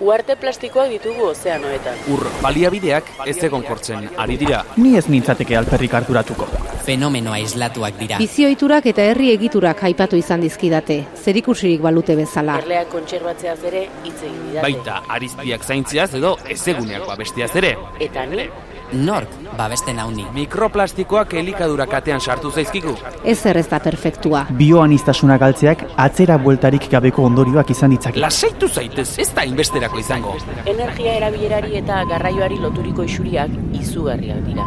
Uarte plastikoak ditugu ozeanoetan. Ur baliabideak ez egon kortzen ari dira. Ni ez nintzateke alperrik harturatuko. Fenomeno aislatuak dira. Bizioiturak eta herri egiturak aipatu izan dizkidate, zerikusirik balute bezala. Erleak kontserbatzeaz ere hitz egin didate. Baita arizpiak zaintziaz edo ezeguneak babestiaz ere. Eta ni, Nork babesten hauni. Mikroplastikoak elikadura katean sartu zaizkigu. Ez ez da perfektua. Bioanistasuna galtzeak atzera bueltarik gabeko ondorioak izan ditzake. Lasaitu zaitez, ez da inbesterako izango. energia erabilerari eta garraioari loturiko isuriak izugarriak dira.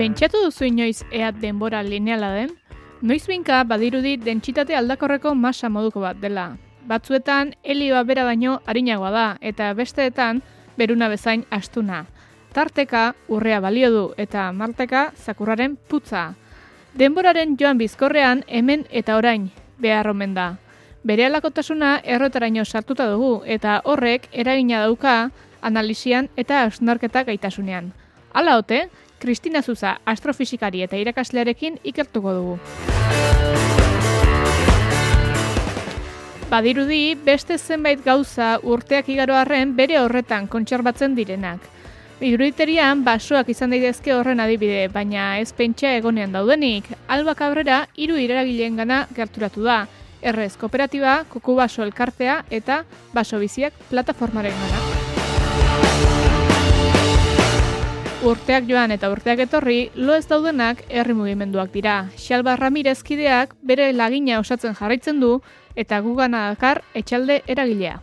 Pentsatu duzu inoiz eat denbora lineala den? Noiz binka badirudi dentsitate aldakorreko masa moduko bat dela. Batzuetan helioa bera baino arinagoa da eta besteetan beruna bezain astuna. Tarteka urrea balio du eta marteka zakurraren putza. Denboraren joan bizkorrean hemen eta orain behar omen da. Bere alakotasuna errotaraino sartuta dugu eta horrek eragina dauka analisian eta ausnarketa gaitasunean. Hala ote, Kristina Zuza astrofisikari eta irakaslearekin ikertuko dugu. Badirudi, beste zenbait gauza urteak igaro arren bere horretan kontserbatzen direnak. Iruditerian, basoak izan daitezke horren adibide, baina ez pentsa egonean daudenik. Alba Cabrera hiru iragileen gana gerturatu da. Errez kooperatiba, kuku baso elkartea eta baso biziak plataformaren gana. Urteak joan eta urteak etorri, lo ez daudenak herri mugimenduak dira. Xalba Ramirez kideak bere lagina osatzen jarraitzen du eta gugana dakar etxalde eragilea.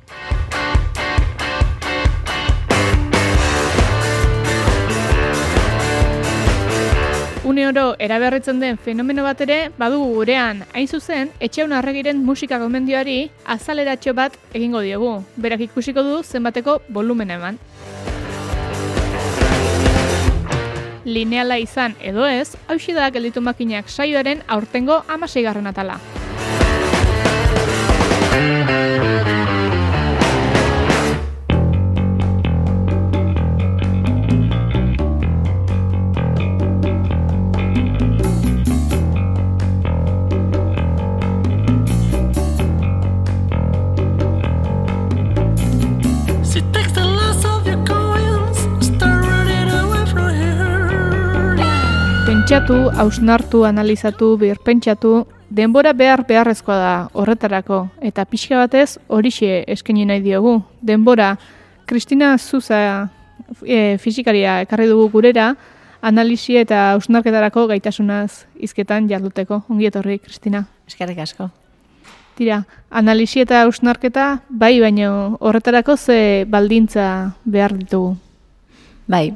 Une oro eraberritzen den fenomeno bat ere badugu gurean, hain zuzen, etxeun arregiren musika gomendioari azaleratxo bat egingo diogu. Berak ikusiko du zenbateko volumena eman. lineala izan edo ez, hausi da gelditu makinak saioaren aurtengo amaseigarren atala. Pentsatu, hausnartu, analizatu, birpentsatu, denbora behar beharrezkoa da horretarako, eta pixka batez horixe eskaini nahi diogu. Denbora, Kristina Zuza e, fizikaria ekarri dugu gurera, analisi eta hausnarketarako gaitasunaz hizketan jarduteko. Ongi etorri, Kristina. Eskerrik asko. Tira, analisi eta hausnarketa bai, baino horretarako ze baldintza behar ditugu. Bai,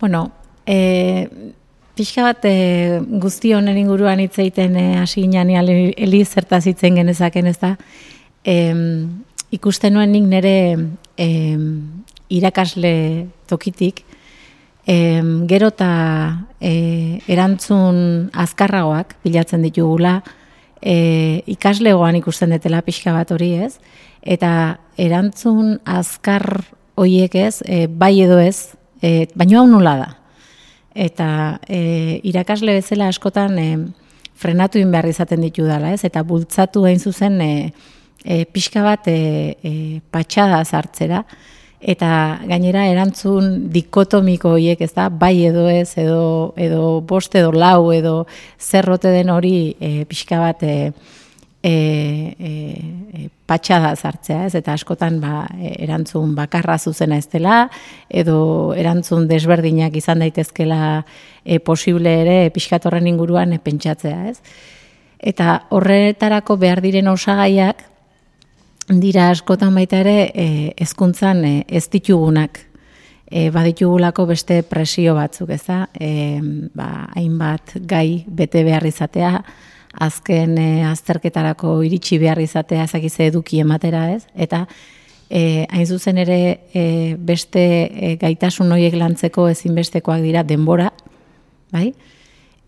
bueno, e, pixka bat e, guzti honen inguruan hitz egiten e, hasi ginean eli, zertaz hitzen genezaken ez da. E, ikusten nuen nik nire e, irakasle tokitik, e, gero eta e, erantzun azkarragoak bilatzen ditugula, e, ikaslegoan ikusten detela pixka bat hori ez, eta erantzun azkar hoiek ez, e, bai edo ez, e, baino hau nola da. Eta e, irakasle bezala askotan e, frenatu behar izaten ditu dela, ez? Eta bultzatu hain zuzen e, e, pixka bat e, e, patxada sartzera, eta gainera erantzun dikotomiko horiek, ez da, bai edo ez, edo, edo bost edo lau, edo zerrote den hori e, pixka bat e, e, e, patxada sartzea, ez? Eta askotan ba, e, erantzun bakarra zuzena ez dela, edo erantzun desberdinak izan daitezkela e, posible ere pixkat horren inguruan e, pentsatzea, ez? Eta horretarako behar diren osagaiak dira askotan baita ere e, hezkuntzan e, ez ditugunak e, baditugulako beste presio batzuk, ez da? E, ba, hainbat gai bete behar izatea, azken e, azterketarako iritsi behar izatea ezakize eduki ematera ez, eta e, hain zuzen ere e, beste e, gaitasun horiek lantzeko ezinbestekoak dira denbora, bai?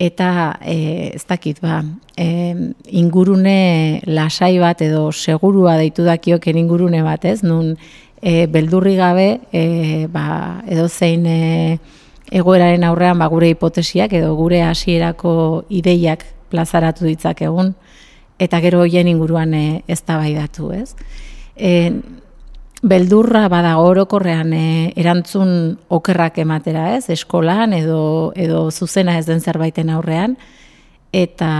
Eta e, ez dakit, ba, e, ingurune lasai bat edo segurua deitu dakioken ingurune bat, ez? Nun e, beldurri gabe, e, ba, edo zein e, egoeraren aurrean ba, gure hipotesiak edo gure hasierako ideiak plazaratu ditzak egun, eta gero hoien inguruan e, ez tabaidatu, ez? E, beldurra badago orokorrean e, erantzun okerrak ematera, ez? Eskolan edo edo zuzena ez den zerbaiten aurrean eta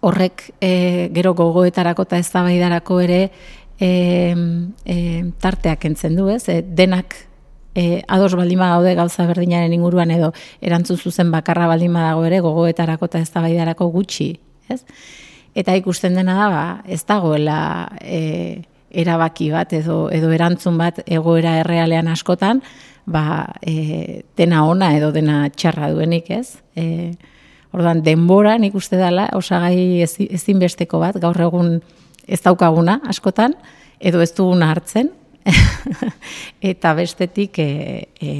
horrek e, gero gogoetarako eta eztabaidarako ere e, e, tarteak entzen du, ez? E, denak e, ados baldima gaude gauza berdinaren inguruan edo erantzun zuzen bakarra baldima dago ere gogoetarako eta eztabaidarako gutxi, ez? Eta ikusten dena da, ba, ez dagoela e, erabaki bat edo edo erantzun bat egoera errealean askotan, ba, e, dena ona edo dena txarra duenik, ez? E, orduan denbora nik uste dela osagai ezi- ezinbesteko bat gaur egun ez daukaguna askotan edo ez duguna hartzen eta bestetik e, e,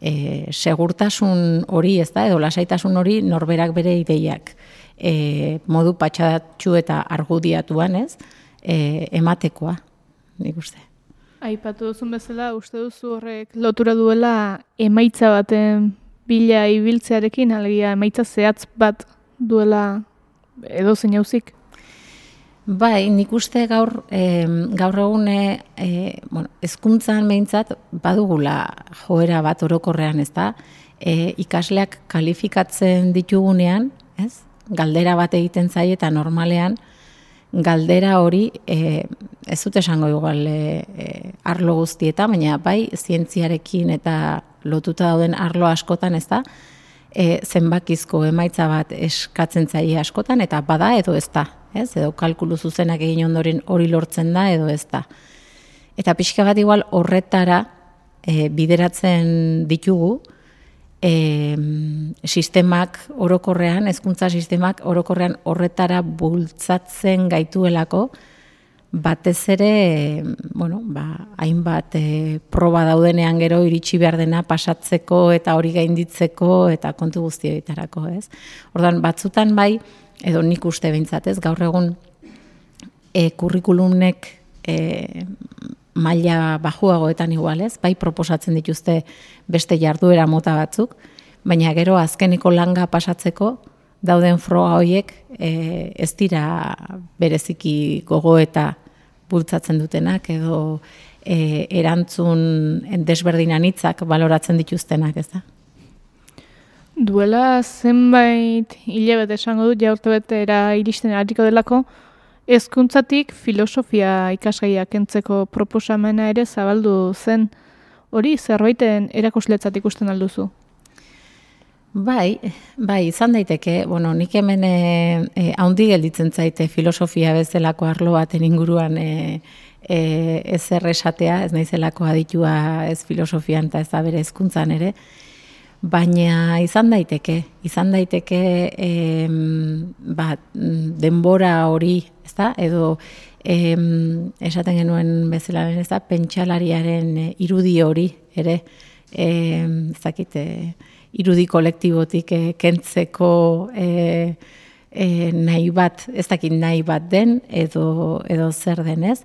e, segurtasun hori ez da edo lasaitasun hori norberak bere ideiak e, modu patxadatxu eta argudiatuan ez e, ematekoa nik uste. Aipatu duzun bezala, uste duzu horrek lotura duela emaitza baten bila ibiltzearekin, alegia emaitza zehatz bat duela edo zein hauzik. Bai, nik uste gaur, e, gaur egun e, bueno, ezkuntzan behintzat badugula joera bat orokorrean, ez da? E, ikasleak kalifikatzen ditugunean, ez? Galdera bat egiten zaie eta normalean galdera hori e, ez dut esango igual e, arlo guztietan, baina bai zientziarekin eta lotuta dauden arlo askotan, ez da? e, zenbakizko emaitza bat eskatzen zaie askotan eta bada edo ez da, ez? Edo kalkulu zuzenak egin ondoren hori lortzen da edo ez da. Eta pixka bat igual horretara e, bideratzen ditugu e, sistemak orokorrean, hezkuntza sistemak orokorrean horretara bultzatzen gaituelako, batez ere, bueno, ba, hainbat e, proba daudenean gero iritsi behar dena pasatzeko eta hori gainditzeko eta kontu guzti horitarako, ez? Ordan batzutan bai, edo nik uste behintzat, ez? Gaur egun e, kurrikulumnek e, maila bajuagoetan igual, ez? Bai proposatzen dituzte beste jarduera mota batzuk, baina gero azkeneko langa pasatzeko dauden froga horiek e, ez dira bereziki gogoeta bultzatzen dutenak edo e, erantzun desberdinan hitzak baloratzen dituztenak, ez da? Duela zenbait hilabete esango dut, ja urtebetera iristen hariko delako, hezkuntzatik filosofia ikasgaia kentzeko proposamena ere zabaldu zen. Hori zerbaiten erakusletzat ikusten alduzu. Bai, bai, izan daiteke, bueno, nik hemen e, e, haundi gelditzen zaite filosofia bezalako arlo baten inguruan e, e, ez erresatea, ez naizelako aditua ez filosofian eta ez da bere hezkuntzan ere, baina izan daiteke, izan daiteke e, ba, denbora hori, ez da, edo e, esaten genuen bezala, ez da, pentsalariaren e, irudi hori ere, e, ez dakite, irudi kolektibotik e, kentzeko e, e, nahi bat, ez dakit nahi bat den, edo, edo zer denez.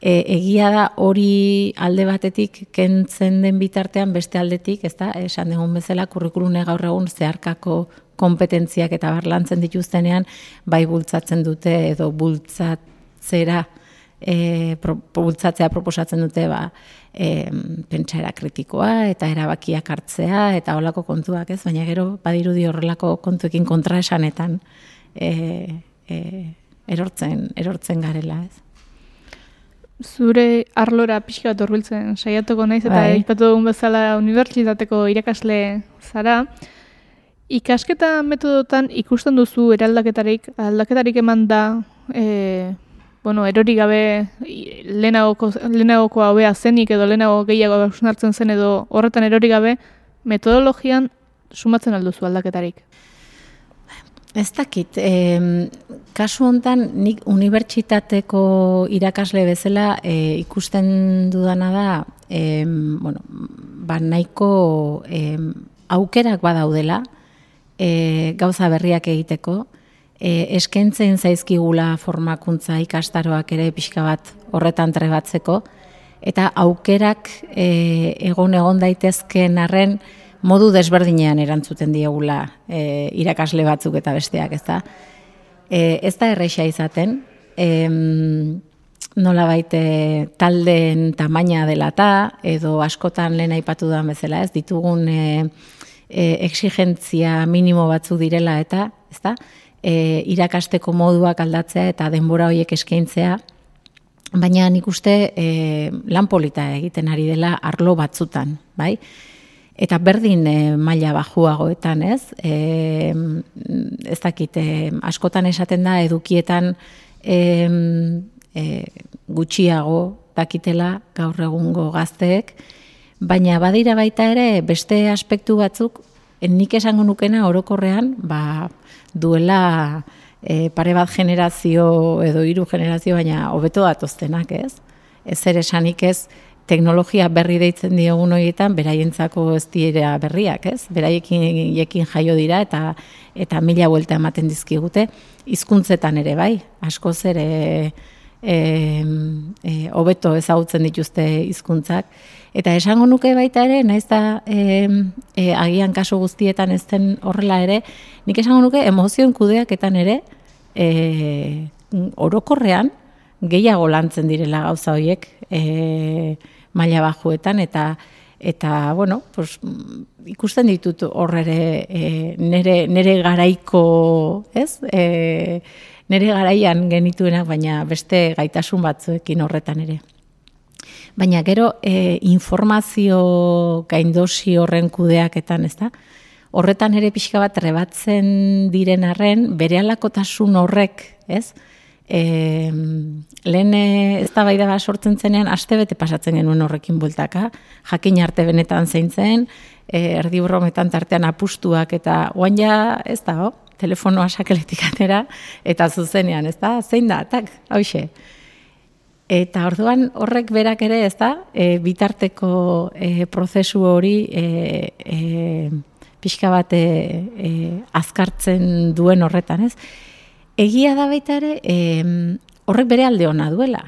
E, egia da hori alde batetik kentzen den bitartean beste aldetik, ez da, esan dugun bezala, kurrikulune gaur egun zeharkako kompetentziak eta barlantzen dituztenean, bai bultzatzen dute edo bultzatzera, e, pro, bultzatzea proposatzen dute ba, e, pentsaera kritikoa eta erabakiak hartzea eta holako kontuak ez, baina gero badirudi horrelako kontuekin kontraesanetan e, e, erortzen, erortzen garela ez. Zure arlora pixka bat horbiltzen saiatuko naiz eta Bai. aipatu dugun bezala unibertsitateko irakasle zara. Ikasketa metodotan ikusten duzu eraldaketarik, aldaketarik eman da, e, bueno, erori gabe lehenagoko, lehenagoko hobea zenik edo lehenago gehiago hausnartzen zen edo horretan erori gabe, metodologian sumatzen alduzu aldaketarik. Ez dakit, em, kasu hontan nik unibertsitateko irakasle bezala e, ikusten dudana da, em, bueno, ba nahiko em, aukerak badaudela e, gauza berriak egiteko, e, eskentzen zaizkigula formakuntza ikastaroak ere pixka bat horretan trebatzeko, eta aukerak e, egon egon daitezkeen arren modu desberdinean erantzuten diegula e, irakasle batzuk eta besteak, ez da? E, ez da erreixa izaten, em, nola baite taldeen tamaina dela eta, edo askotan lehen aipatu da bezala, ez ditugun e, e, exigentzia minimo batzuk direla eta, ez da? E, irakasteko moduak aldatzea eta denbora horiek eskaintzea, baina nik uste e, lan polita egiten ari dela arlo batzutan, bai? Eta berdin e, maila bajuagoetan, ez? E, ez dakit, e, askotan esaten da edukietan e, e, gutxiago dakitela gaur egungo gazteek, baina badira baita ere beste aspektu batzuk, nik esango nukena orokorrean, ba, duela e, pare bat generazio edo hiru generazio baina hobeto datoztenak, ez? Ez ere esanik ez teknologia berri deitzen diogun horietan beraientzako ez dira berriak, ez? Beraiekin jekin jaio dira eta eta mila buelta ematen dizkigute hizkuntzetan ere bai, askoz ere e, e, hobeto ezagutzen dituzte hizkuntzak eta esango nuke baita ere naiz da e, e, agian kaso guztietan ez den horrela ere nik esango nuke emozioen kudeaketan ere e, orokorrean gehiago lantzen direla gauza horiek e, maila bajuetan eta eta bueno, pues, ikusten ditut hor ere e, nere, nere garaiko, ez? E, nere garaian genituenak, baina beste gaitasun batzuekin horretan ere. Baina gero e, informazio gaindosi horren kudeaketan, ez da? Horretan ere pixka bat trebatzen diren arren, bere alakotasun horrek, ez? E, lehen ez da bai da sortzen zenean, aste bete pasatzen genuen horrekin bueltaka, jakin arte benetan zein zen, e, erdi brometan tartean apustuak, eta guan ja, ez da, ho? telefonoa sakeletik atera, eta zuzenean, ez da, zein da, tak, hauxe. Eta orduan horrek berak ere, ez da, e, bitarteko e, prozesu hori e, e, pixka bat e, e, azkartzen duen horretan, ez? Egia da baita ere, e, horrek bere alde ona duela.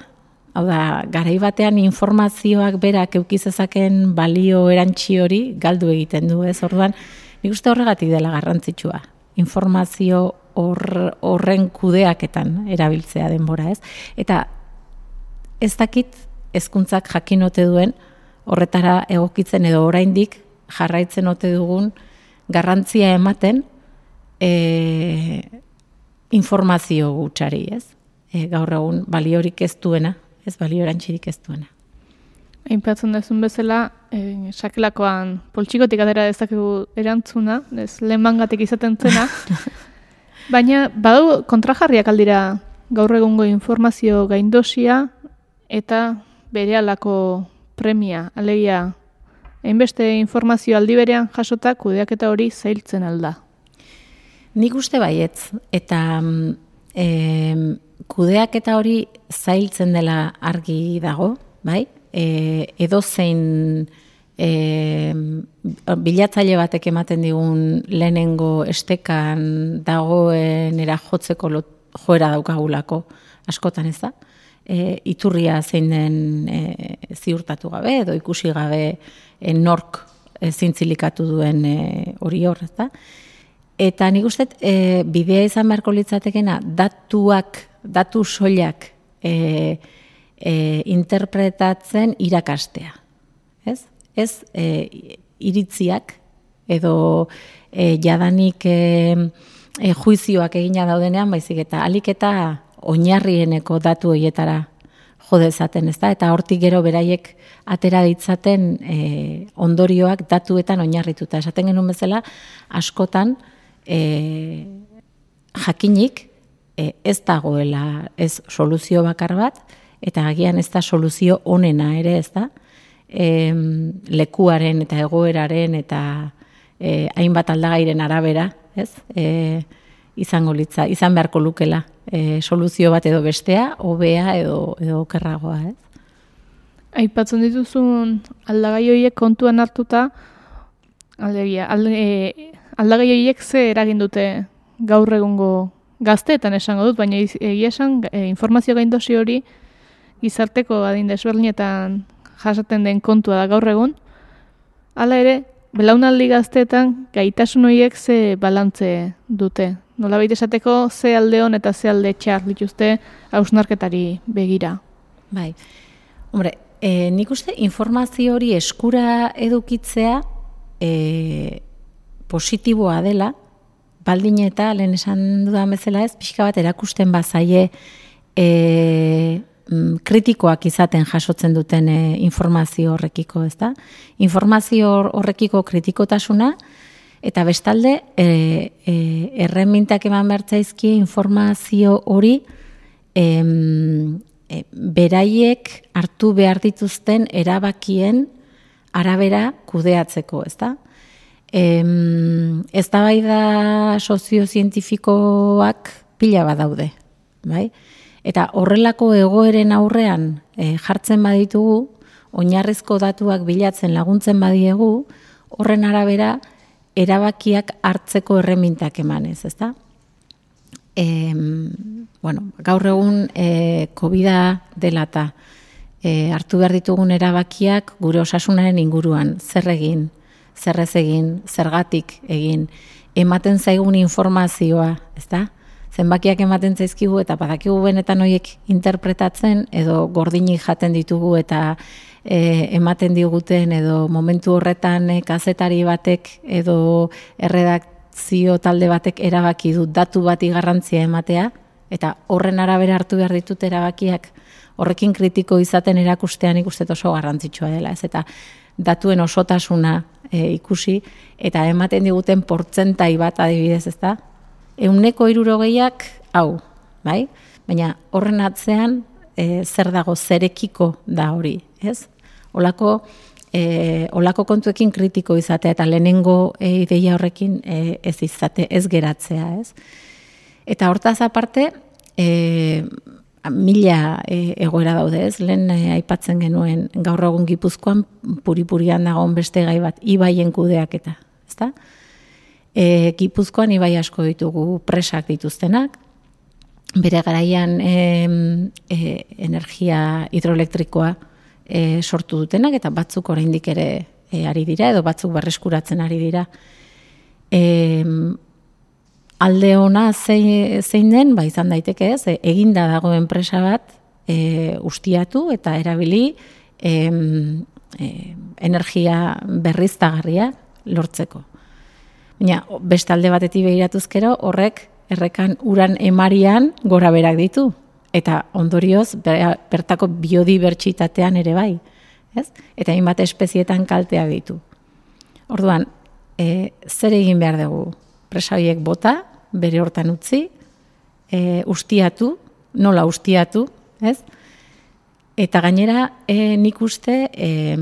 Hau da, garai batean informazioak berak eukizezaken balio erantzi hori galdu egiten du, ez? Orduan, nik uste horregatik dela garrantzitsua. Informazio hor, horren kudeaketan erabiltzea denbora, ez? Eta ez dakit hezkuntzak jakin ote duen horretara egokitzen edo oraindik jarraitzen ote dugun garrantzia ematen e, informazio gutxari, ez? E, gaur egun baliorik ez duena, ez balio erantzirik ez duena. Einpatzen dezun bezala, e, sakelakoan poltsikotik atera dezakegu erantzuna, ez lehenbangatik izaten zena, baina badu kontrajarriak aldira gaur egungo informazio gaindosia eta bere premia, alegia, hainbeste informazio aldi berean jasota kudeaketa hori zailtzen alda. Nik uste baietz, eta e, kudeak eta hori zailtzen dela argi dago, bai? E, edo zein e, bilatzaile batek ematen digun lehenengo estekan dagoen jotzeko joera daukagulako askotan ez da? E, iturria zein den e, ziurtatu gabe edo ikusi gabe e, nork e, zintzilikatu duen e, hori hor, ez da? Eta nik uste, e, bidea izan beharko litzatekena, datuak, datu soilak e, e, interpretatzen irakastea. Ez? Ez e, iritziak edo e, jadanik e, e, juizioak egina daudenean, baizik eta alik eta oinarrieneko datu horietara jodezaten, ez da? Eta hortik gero beraiek atera ditzaten e, ondorioak datuetan oinarrituta. Esaten genuen bezala, askotan, e, jakinik e, ez dagoela ez soluzio bakar bat, eta agian ez da soluzio onena ere ez da, e, lekuaren eta egoeraren eta e, hainbat aldagairen arabera, ez? E, izango litza, izan beharko lukela e, soluzio bat edo bestea, hobea edo, edo okerragoa, ez? Aipatzen dituzun aldagai horiek kontuan hartuta, aldegia, alde, e, aldagai horiek ze eragin dute gaur egungo gazteetan esango dut, baina egia esan e, informazio gaindosi hori gizarteko adin desberdinetan jasaten den kontua da gaur egun. Hala ere, belaunaldi gazteetan gaitasun horiek ze balantze dute. Nola esateko ze alde hon eta ze alde txar dituzte hausnarketari begira. Bai. Hombre, e, nik uste informazio hori eskura edukitzea e, positiboa dela, baldin eta lehen esan dudan bezala ez, pixka bat erakusten bazaie e, mm, kritikoak izaten jasotzen duten e, informazio horrekiko, ez da? Informazio hor- horrekiko kritikotasuna, eta bestalde, e, e, erremintak eman bertzaizkie informazio hori em, e, beraiek hartu behar dituzten erabakien arabera kudeatzeko, ez da? Em, ez da bai da soziozientifikoak pila bat daude, bai? Eta horrelako egoeren aurrean e, jartzen baditugu, oinarrizko datuak bilatzen laguntzen badiegu, horren arabera erabakiak hartzeko erremintak emanez, ez da? e, bueno, gaur egun e, COVID-a dela eta e, hartu behar ditugun erabakiak gure osasunaren inguruan, zer egin, zer ez egin, zergatik egin, ematen zaigun informazioa, ez da? Zenbakiak ematen zaizkigu eta badakigu benetan horiek interpretatzen edo gordinik jaten ditugu eta e, ematen diguten edo momentu horretan e, kazetari batek edo erredakzio talde batek erabaki du datu bati garrantzia ematea eta horren arabera hartu behar ditut erabakiak. Horrekin kritiko izaten erakustean ikusten oso garrantzitsua dela ez? Eta datuen osotasuna e, ikusi eta ematen diguten portzentai bat adibidez ez da euneko irurogeiak hau, bai? Baina horren atzean e, zer dago zerekiko da hori, ez? Olako, e, olako kontuekin kritiko izatea eta lehenengo e, ideia horrekin e, ez izate, ez geratzea, ez? Eta hortaz aparte, e, mila e, egoera daude, ez? Lehen e, aipatzen genuen gaur egun Gipuzkoan puripurian dagoen beste gai bat ibaien kudeaketa, ezta? E, Gipuzkoan ibai asko ditugu presak dituztenak, bere garaian e, e, energia hidroelektrikoa e, sortu dutenak eta batzuk oraindik ere e, ari dira edo batzuk berreskuratzen ari dira. E, alde ona zein, zein den, ba izan daiteke ez, e, eginda dago enpresa bat e, ustiatu eta erabili e, e, energia berriztagarria lortzeko. Baina beste alde batetik begiratuzkero horrek errekan uran emarian gora berak ditu eta ondorioz be- bertako biodibertsitatean ere bai, ez? Eta hainbat espezietan kaltea ditu. Orduan, e, zer egin behar dugu? Presa horiek bota, bere hortan utzi, e, ustiatu, nola ustiatu, ez? Eta gainera, e, nik uste, e,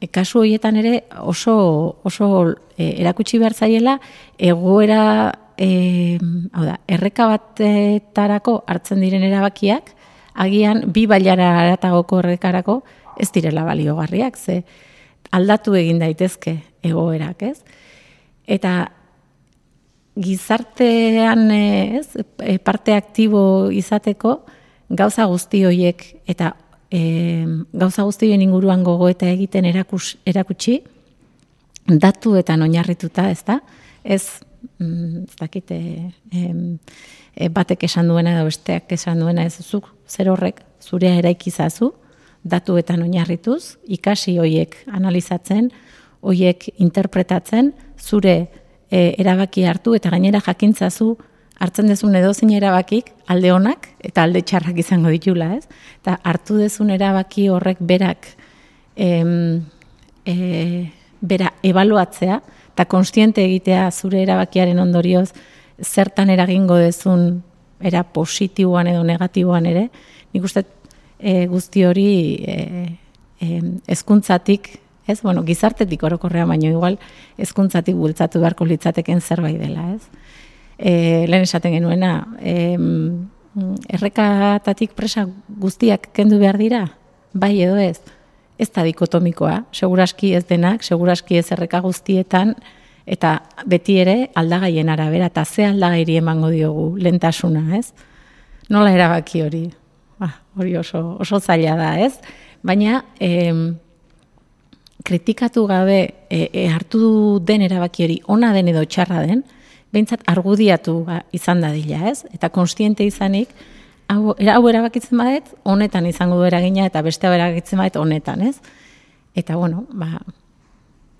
e, kasu horietan ere oso, oso e, erakutsi behar zaiela, egoera, e, hau da, erreka batetarako hartzen diren erabakiak, agian bi bailara aratagoko errekarako ez direla baliogarriak, ze aldatu egin daitezke egoerak, ez? Eta gizartean eh, ez, e, parte aktibo izateko gauza guzti horiek eta e, gauza guzti horien inguruan gogoeta egiten erakus, erakutsi datuetan oinarrituta, ez da? Ez, mm, ez dakite, em, e, batek esan duena edo besteak esan duena ez zuk, zer horrek zurea eraikizazu, datuetan oinarrituz, ikasi hoiek analizatzen, hoiek interpretatzen, zure e, erabaki hartu eta gainera jakintzazu hartzen dezun edozein erabakik alde onak eta alde txarrak izango ditula, ez? Eta hartu dezun erabaki horrek berak em, e, bera ebaluatzea eta konstiente egitea zure erabakiaren ondorioz zertan eragingo dezun era positiboan edo negatiboan ere, nik uste e, guzti hori e, e, ezkuntzatik, ez, bueno, gizartetik orokorrean baino igual, ezkuntzatik bultzatu beharko litzateken zerbait dela, ez? e, lehen esaten genuena, e, errekatatik presa guztiak kendu behar dira? Bai edo ez? Ez da dikotomikoa, seguraski ez denak, seguraski ez erreka guztietan, eta beti ere aldagaien arabera, eta ze aldagairi emango diogu lentasuna, ez? Nola erabaki hori? Ba, hori oso, oso zaila da, ez? Baina, em, kritikatu gabe e, e, hartu den erabaki hori ona den edo txarra den, behintzat argudiatu ba, izan dadila, ez? Eta konstiente izanik, hau, era, hau erabakitzen badet, honetan izango du eragina, eta beste erabakitzen badet, honetan, ez? Eta, bueno, ba,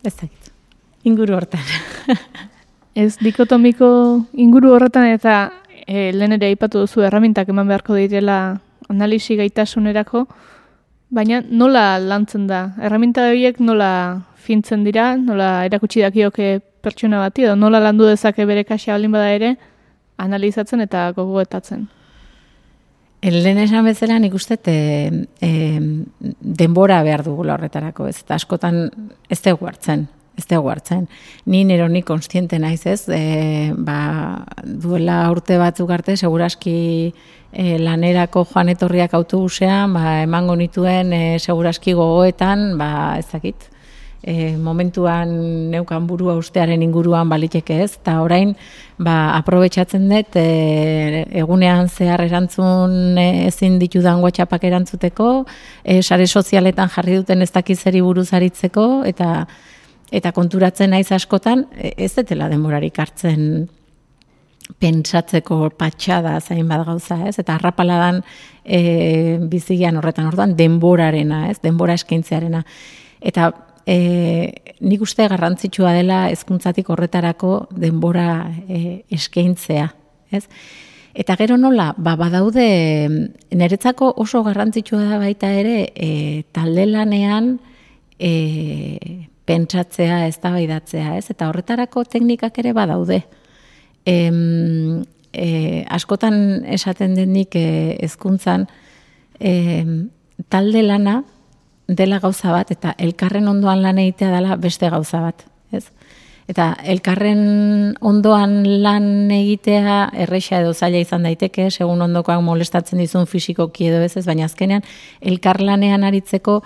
ez dakit, inguru hortan. Ez dikotomiko inguru horretan eta e, lehen ere aipatu duzu erramintak eman beharko direla analisi gaitasunerako, baina nola lantzen da? Erraminta horiek nola fintzen dira, nola erakutsi dakioke pertsona bati, edo nola landu dezake bere kaxa balin bada ere, analizatzen eta gogoetatzen. Lehen esan bezala nik uste e, e, denbora behar dugula horretarako, ez? Eta askotan ez dugu hartzen, ez dugu hartzen. Ni nero ni konstiente naiz ez, e, ba, duela urte batzuk arte, seguraski e, lanerako joan etorriak autobusean, ba, emango nituen e, seguraski gogoetan, ba, ez dakit, e, momentuan neukan burua ustearen inguruan baliteke ez, eta orain ba, aprobetsatzen dut e, egunean zehar erantzun e, ezin ditudan WhatsAppak erantzuteko, e, sare sozialetan jarri duten ez dakizeri buruz aritzeko, eta eta konturatzen naiz askotan, e, ez detela denborarik hartzen pentsatzeko patxada zain bat gauza, ez? Eta harrapaladan e, bizigian horretan orduan denborarena, ez? Denbora eskaintzearena. Eta e, nik uste garrantzitsua dela hezkuntzatik horretarako denbora e, eskaintzea, ez? Eta gero nola, ba, badaude, niretzako oso garrantzitsua da baita ere, e, talde lanean e, pentsatzea, ez da ez? Eta horretarako teknikak ere badaude. E, e, askotan esaten denik e, hezkuntzan e, talde lana, dela gauza bat eta elkarren ondoan lan egitea dela beste gauza bat, ez? Eta elkarren ondoan lan egitea erresa edo zaila izan daiteke, segun ondokoak molestatzen dizun fisikoki edo ez ez, baina azkenean elkarlanean aritzeko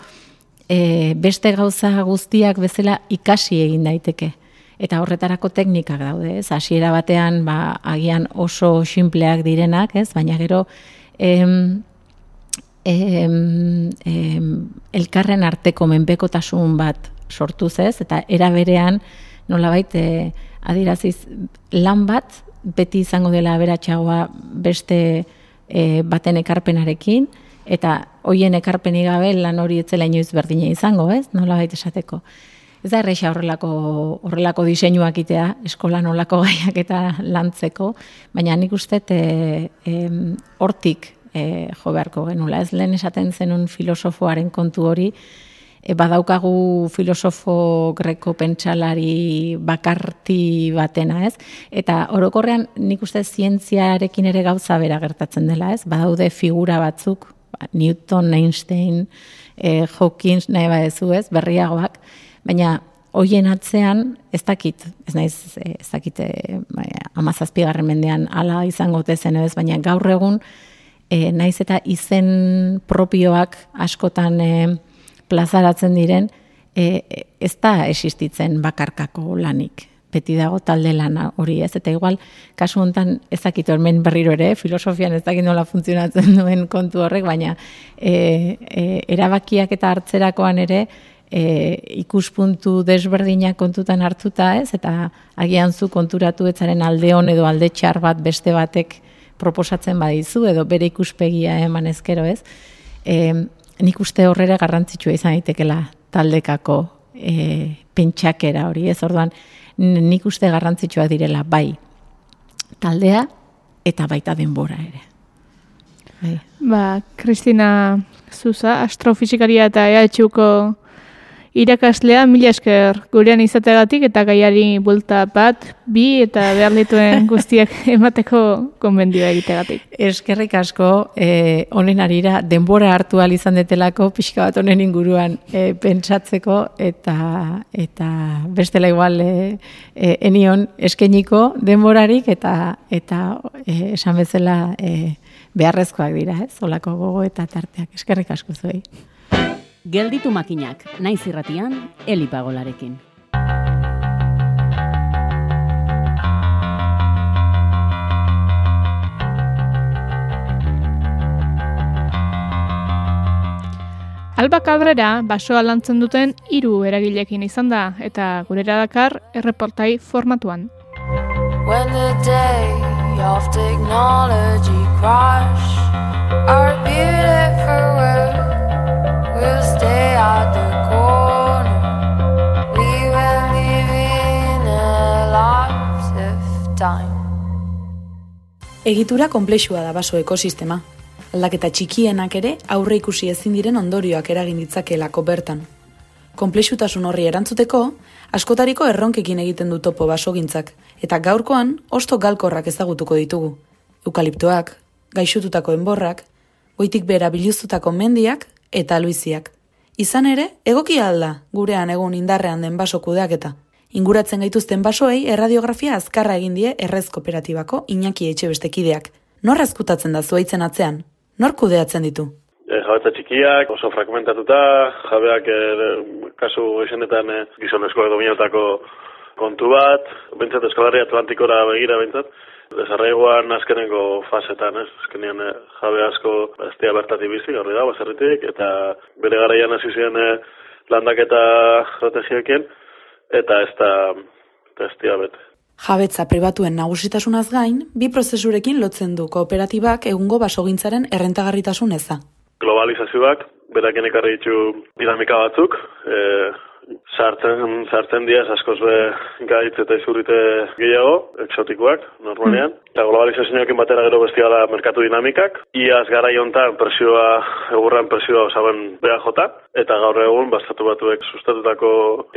e, beste gauza guztiak bezala ikasi egin daiteke. Eta horretarako teknikak daude, ez? Hasiera batean, ba, agian oso sinpleak direnak, ez? Baina gero, em, em, em, elkarren arteko menpekotasun bat sortu ez, eta era berean nolabait e, adiraziz lan bat beti izango dela aberatsagoa beste e, baten ekarpenarekin, eta hoien ekarpeni gabe lan hori etzela inoiz berdina izango, ez? Nolabait esateko. Ez da erresa horrelako, horrelako diseinuak itea, eskola nolako gaiak eta lantzeko, baina nik uste e, hortik e, jo beharko genula. Ez lehen esaten zenun filosofoaren kontu hori, e, badaukagu filosofo greko pentsalari bakarti batena, ez? Eta orokorrean nik uste zientziarekin ere gauza bera gertatzen dela, ez? Badaude figura batzuk, Newton, Einstein, e, Hawkins, nahi badezu, ez? Berriagoak, baina hoien atzean, ez dakit, ez naiz, ez dakit, e, amazazpigarren mendean ala izango tezen, ez? Baina gaur egun, e, naiz eta izen propioak askotan e, plazaratzen diren, e, ez da existitzen bakarkako lanik. Beti dago talde lana hori ez, eta igual, kasu hontan ezakitu hemen berriro ere, filosofian ez dakit nola funtzionatzen duen kontu horrek, baina e, e, erabakiak eta hartzerakoan ere, e, ikuspuntu desberdinak kontutan hartuta ez, eta agian zu konturatu etzaren alde hon edo alde txar bat beste batek proposatzen badizu edo bere ikuspegia eman ezkero ez, e, nik uste horrera garrantzitsua izan daitekela taldekako e, pentsakera hori, ez orduan nik uste garrantzitsua direla bai taldea eta baita denbora ere. Bai. Ba, Kristina Zuza, astrofizikaria eta EHUko irakaslea mila esker gurean izateagatik eta gaiari bulta bat, bi eta behar dituen guztiak emateko konbendioa egitegatik. Eskerrik asko, eh, honen arira, denbora hartu izan detelako, pixka bat honen inguruan eh, pentsatzeko, eta eta bestela igual eh, eh, enion eskeniko denborarik, eta eta eh, esan bezala eh, beharrezkoak dira, ez, olako gogo eta tarteak. Eskerrik asko zuei. Gelditu makinak, naiz irratian, elipagolarekin. Alba Cabrera basoa lantzen duten hiru eragilekin izan da eta gurera dakar erreportai formatuan. When the day of technology crash, our beautiful world Egitura konplexua da baso ekosistema. Aldaketa txikienak ere aurre ikusi ezin diren ondorioak eragin ditzakeelako bertan. Konplexutasun horri erantzuteko, askotariko erronkekin egiten du topo basogintzak, eta gaurkoan osto galkorrak ezagutuko ditugu. Eukaliptoak, gaixututako enborrak, goitik bera biluztutako mendiak eta luiziak. Izan ere, egokia alda gurean egun indarrean den baso kudeaketa. Inguratzen gaituzten basoei erradiografia azkarra egin die errez kooperatibako Iñaki Etxebestekideak. Nor azkutatzen da zuaitzen atzean? Nor kudeatzen ditu? E, jabetza txikiak, oso fragmentatuta, jabeak e, kasu esenetan e, gizonezkoak dominatako kontu bat, bentsat eskalarri Atlantikora begira bentsat, desarraigoan azkenengo fasetan, ez? Azkenean e, jabe asko dira bertatik bizi, horri da, baserritik, eta bere garaian hasi ziren e, landaketa estrategiekin, eta ez da, dira bete. Jabetza pribatuen nagusitasunaz gain, bi prozesurekin lotzen du kooperatibak egungo basogintzaren errentagarritasun eza. Globalizazioak, beraken ekarri ditu dinamika batzuk, e, sartzen, sartzen diaz askoz be gaitz eta izurrite gehiago, eksotikoak, normalean. Eta globalizazioakin batera gero bestia da merkatu dinamikak. Iaz gara jontan presioa, egurran presioa osaben beha jota. Eta gaur egun, bastatu batuek sustatutako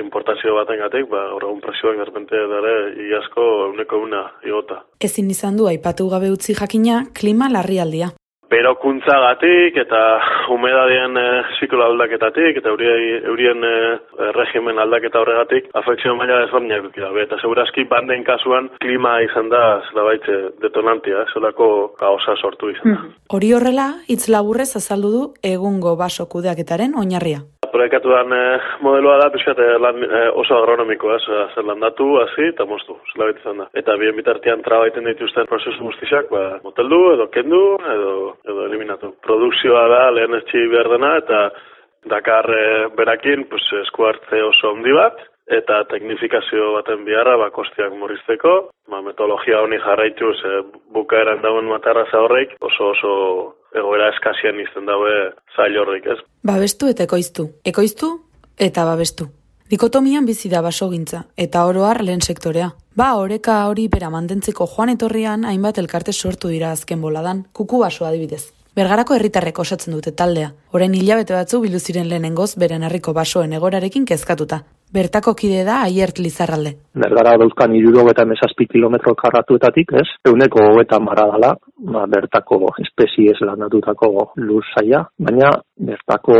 importazio baten gatik, ba, gaur egun presioak erpente dara iazko euneko una igota. Ezin izan du aipatu gabe utzi jakina klima larrialdia. Berokuntzagatik eta humedadien e, ziklo aldaketatik eta eurien, eurien e, regimen aldaketa horregatik afekzio maila ezberdinak duk dabe. Eta segurazki banden kasuan klima izan da zelabaitze detonantia, zelako kaosa sortu izan da. Hori horrela, hitz laburrez azaldu du egungo baso kudeaketaren oinarria. Proiekatuan e, modeloa da, pixkat, lan, e, oso agronomikoa, ez, zer landatu, hasi eta moztu, zela izan da. Eta bien bitartean trabaiten dituzten prozesu guztixak, ba, moteldu, edo kendu, edo, edo eliminatu. Produkzioa da, lehen etxi behar dena, eta dakar e, berakin, pues, esku hartze oso handi bat, eta teknifikazio baten biharra, ba, kostiak murrizteko, ba, metodologia honi jarraituz, e, bukaeran dauen matarraza horreik, oso oso egoera eskasian izten daue zail horrik, ez? Babestu eta ekoiztu. Ekoiztu eta babestu. Dikotomian bizi da basogintza, eta oroar lehen sektorea. Ba, oreka hori bera mantentzeko joan etorrian hainbat elkarte sortu dira azken boladan, kuku baso adibidez. Bergarako herritarrek osatzen dute taldea. Orain hilabete batzu bildu ziren lehenengoz beren herriko basoen egorarekin kezkatuta. Bertako kide da Aiert Lizarralde. Bergara dauzkan iruro eta mesazpi kilometro karratuetatik, ez? Euneko hogeta mara dala, ba, bertako espeziez landatutako lur zaia, baina bertako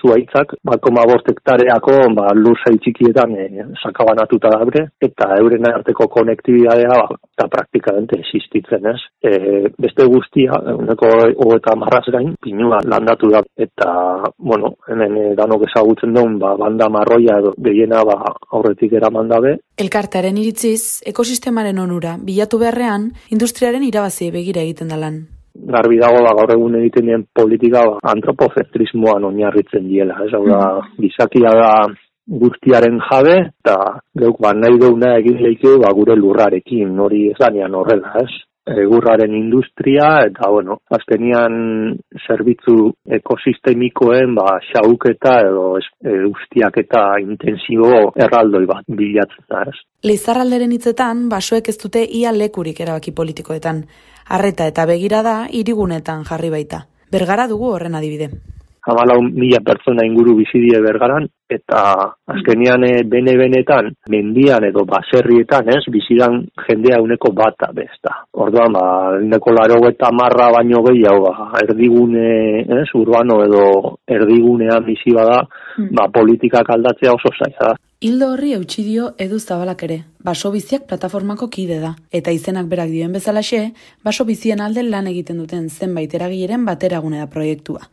zuaitzak, bat koma bost hektareako ba, lur zai txikietan e, sakabanatuta dabre, eta euren arteko konektibidadea ba, eta praktikamente existitzen, ez? E, beste guztia, euneko hogeta marraz gain, pinua landatu da, eta, bueno, hemen e, danok ezagutzen duen, ba, banda marroia edo gehien dena ba, aurretik eraman dabe. Elkartearen iritziz, ekosistemaren onura, bilatu beharrean, industriaren irabazi begira egiten da lan. Garbi dago ba, gaur egun egiten dien politika ba, antropozentrismoan oinarritzen diela. Ez hau da, gizakia da guztiaren jabe, eta geuk ba, nahi deuna egin leike ba, gure lurrarekin, hori ez danean horrela, ez? Egurraren industria eta bueno, azkenian zerbitzu ekosistemikoen ba xauketa edo ustiak eta intensibo erraldoi bat bilatzen da, ez? Lizarralderen hitzetan basoek ez dute ia lekurik erabaki politikoetan. Arreta eta begira da irigunetan jarri baita. Bergara dugu horren adibide. Hamalau mila pertsona inguru bizidie bergaran, eta azkenian eh, bene-benetan, mendian edo baserrietan, ez, bizidan jendea uneko bata bezta. Orduan, ba, uneko laro eta marra baino gehiago, ba, erdigune, ez, urbano edo erdigunean bizi bada, ba, politikak aldatzea oso zaila da. Hildo horri eutxi dio edu zabalak ere, baso biziak plataformako kide da, eta izenak berak dioen bezalaxe, baso bizien alde lan egiten duten zenbait eragileren bateragune da proiektua.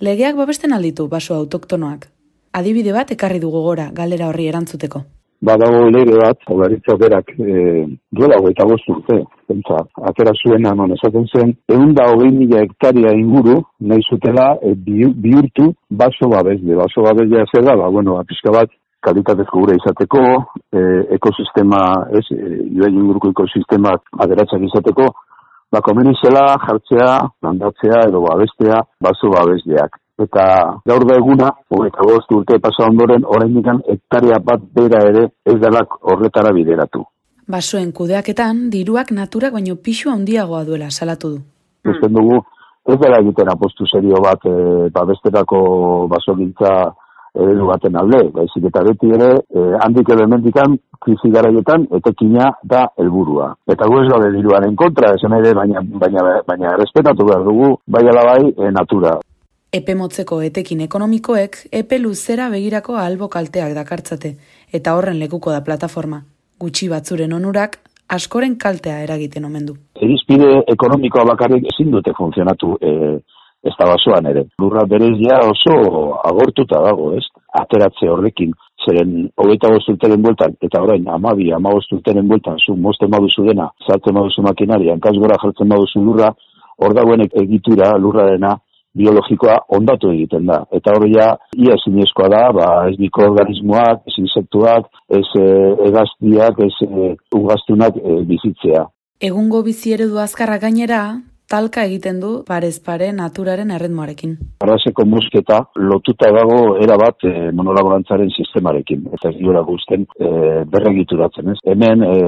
Legeak babesten alditu baso autoktonoak. Adibide bat ekarri dugu gora galdera horri erantzuteko. badago lege bat, jaurlaritza berak e, duela hogeita bost urte, pentsa, atera zuena non esaten zen, egun da hogei mila hektaria inguru, nahi zutela e, bihu- bihurtu baso babesle. Baso babesle zer da, ba, bueno, ba, pixka bat, kalitatezko gure izateko, e, ekosistema, ez, e, inguruko ekosistemak aderatzak izateko, ba, komeni zela jartzea, landatzea edo babestea baso babesleak. Eta gaur da eguna, hogeita bost urte pasa ondoren, oraindik hektaria bat bera ere ez dalak horretara bideratu. Basoen kudeaketan, diruak naturak baino pixu handiagoa duela salatu du. Usten dugu, ez dela egiten apostu serio bat e, babesterako basogintza eredu baten alde, baizik eta beti ere, e, handik edo hemendikan, krisi garaietan, etekina da helburua. Eta gu ez gaude diruaren kontra, esan ere, baina, baina, baina respetatu behar dugu, bai ala bai, e, natura. Epe motzeko etekin ekonomikoek epe luzera begirako albo kalteak dakartzate, eta horren lekuko da plataforma. Gutxi batzuren onurak, askoren kaltea eragiten omen du. Irizpide ekonomikoa bakarrik ezin dute funtzionatu e, ez da basoan ere. Lurra berez ja oso agortuta dago, ez? Ateratze horrekin, zeren hogeita bost urteren bueltan, eta orain amabi, amabost urteren bueltan, zu mosten baduzu dena, zartzen baduzu makinari, hankaz gora jartzen baduzu lurra, hor dagoen egitura lurrarena biologikoa ondatu egiten da. Eta hori ja, ia zinezkoa da, ba, ez mikroorganismoak, ez insektuak, ez e, egaztiak, ez e, ugaztunak e, bizitzea. Egungo bizi eredu azkarra gainera, talka egiten du parez pare naturaren erritmoarekin. Arraseko musketa lotuta dago erabat e, monolaborantzaren sistemarekin. Eta ez duela guzten e, berregituratzen, ez? Hemen, e,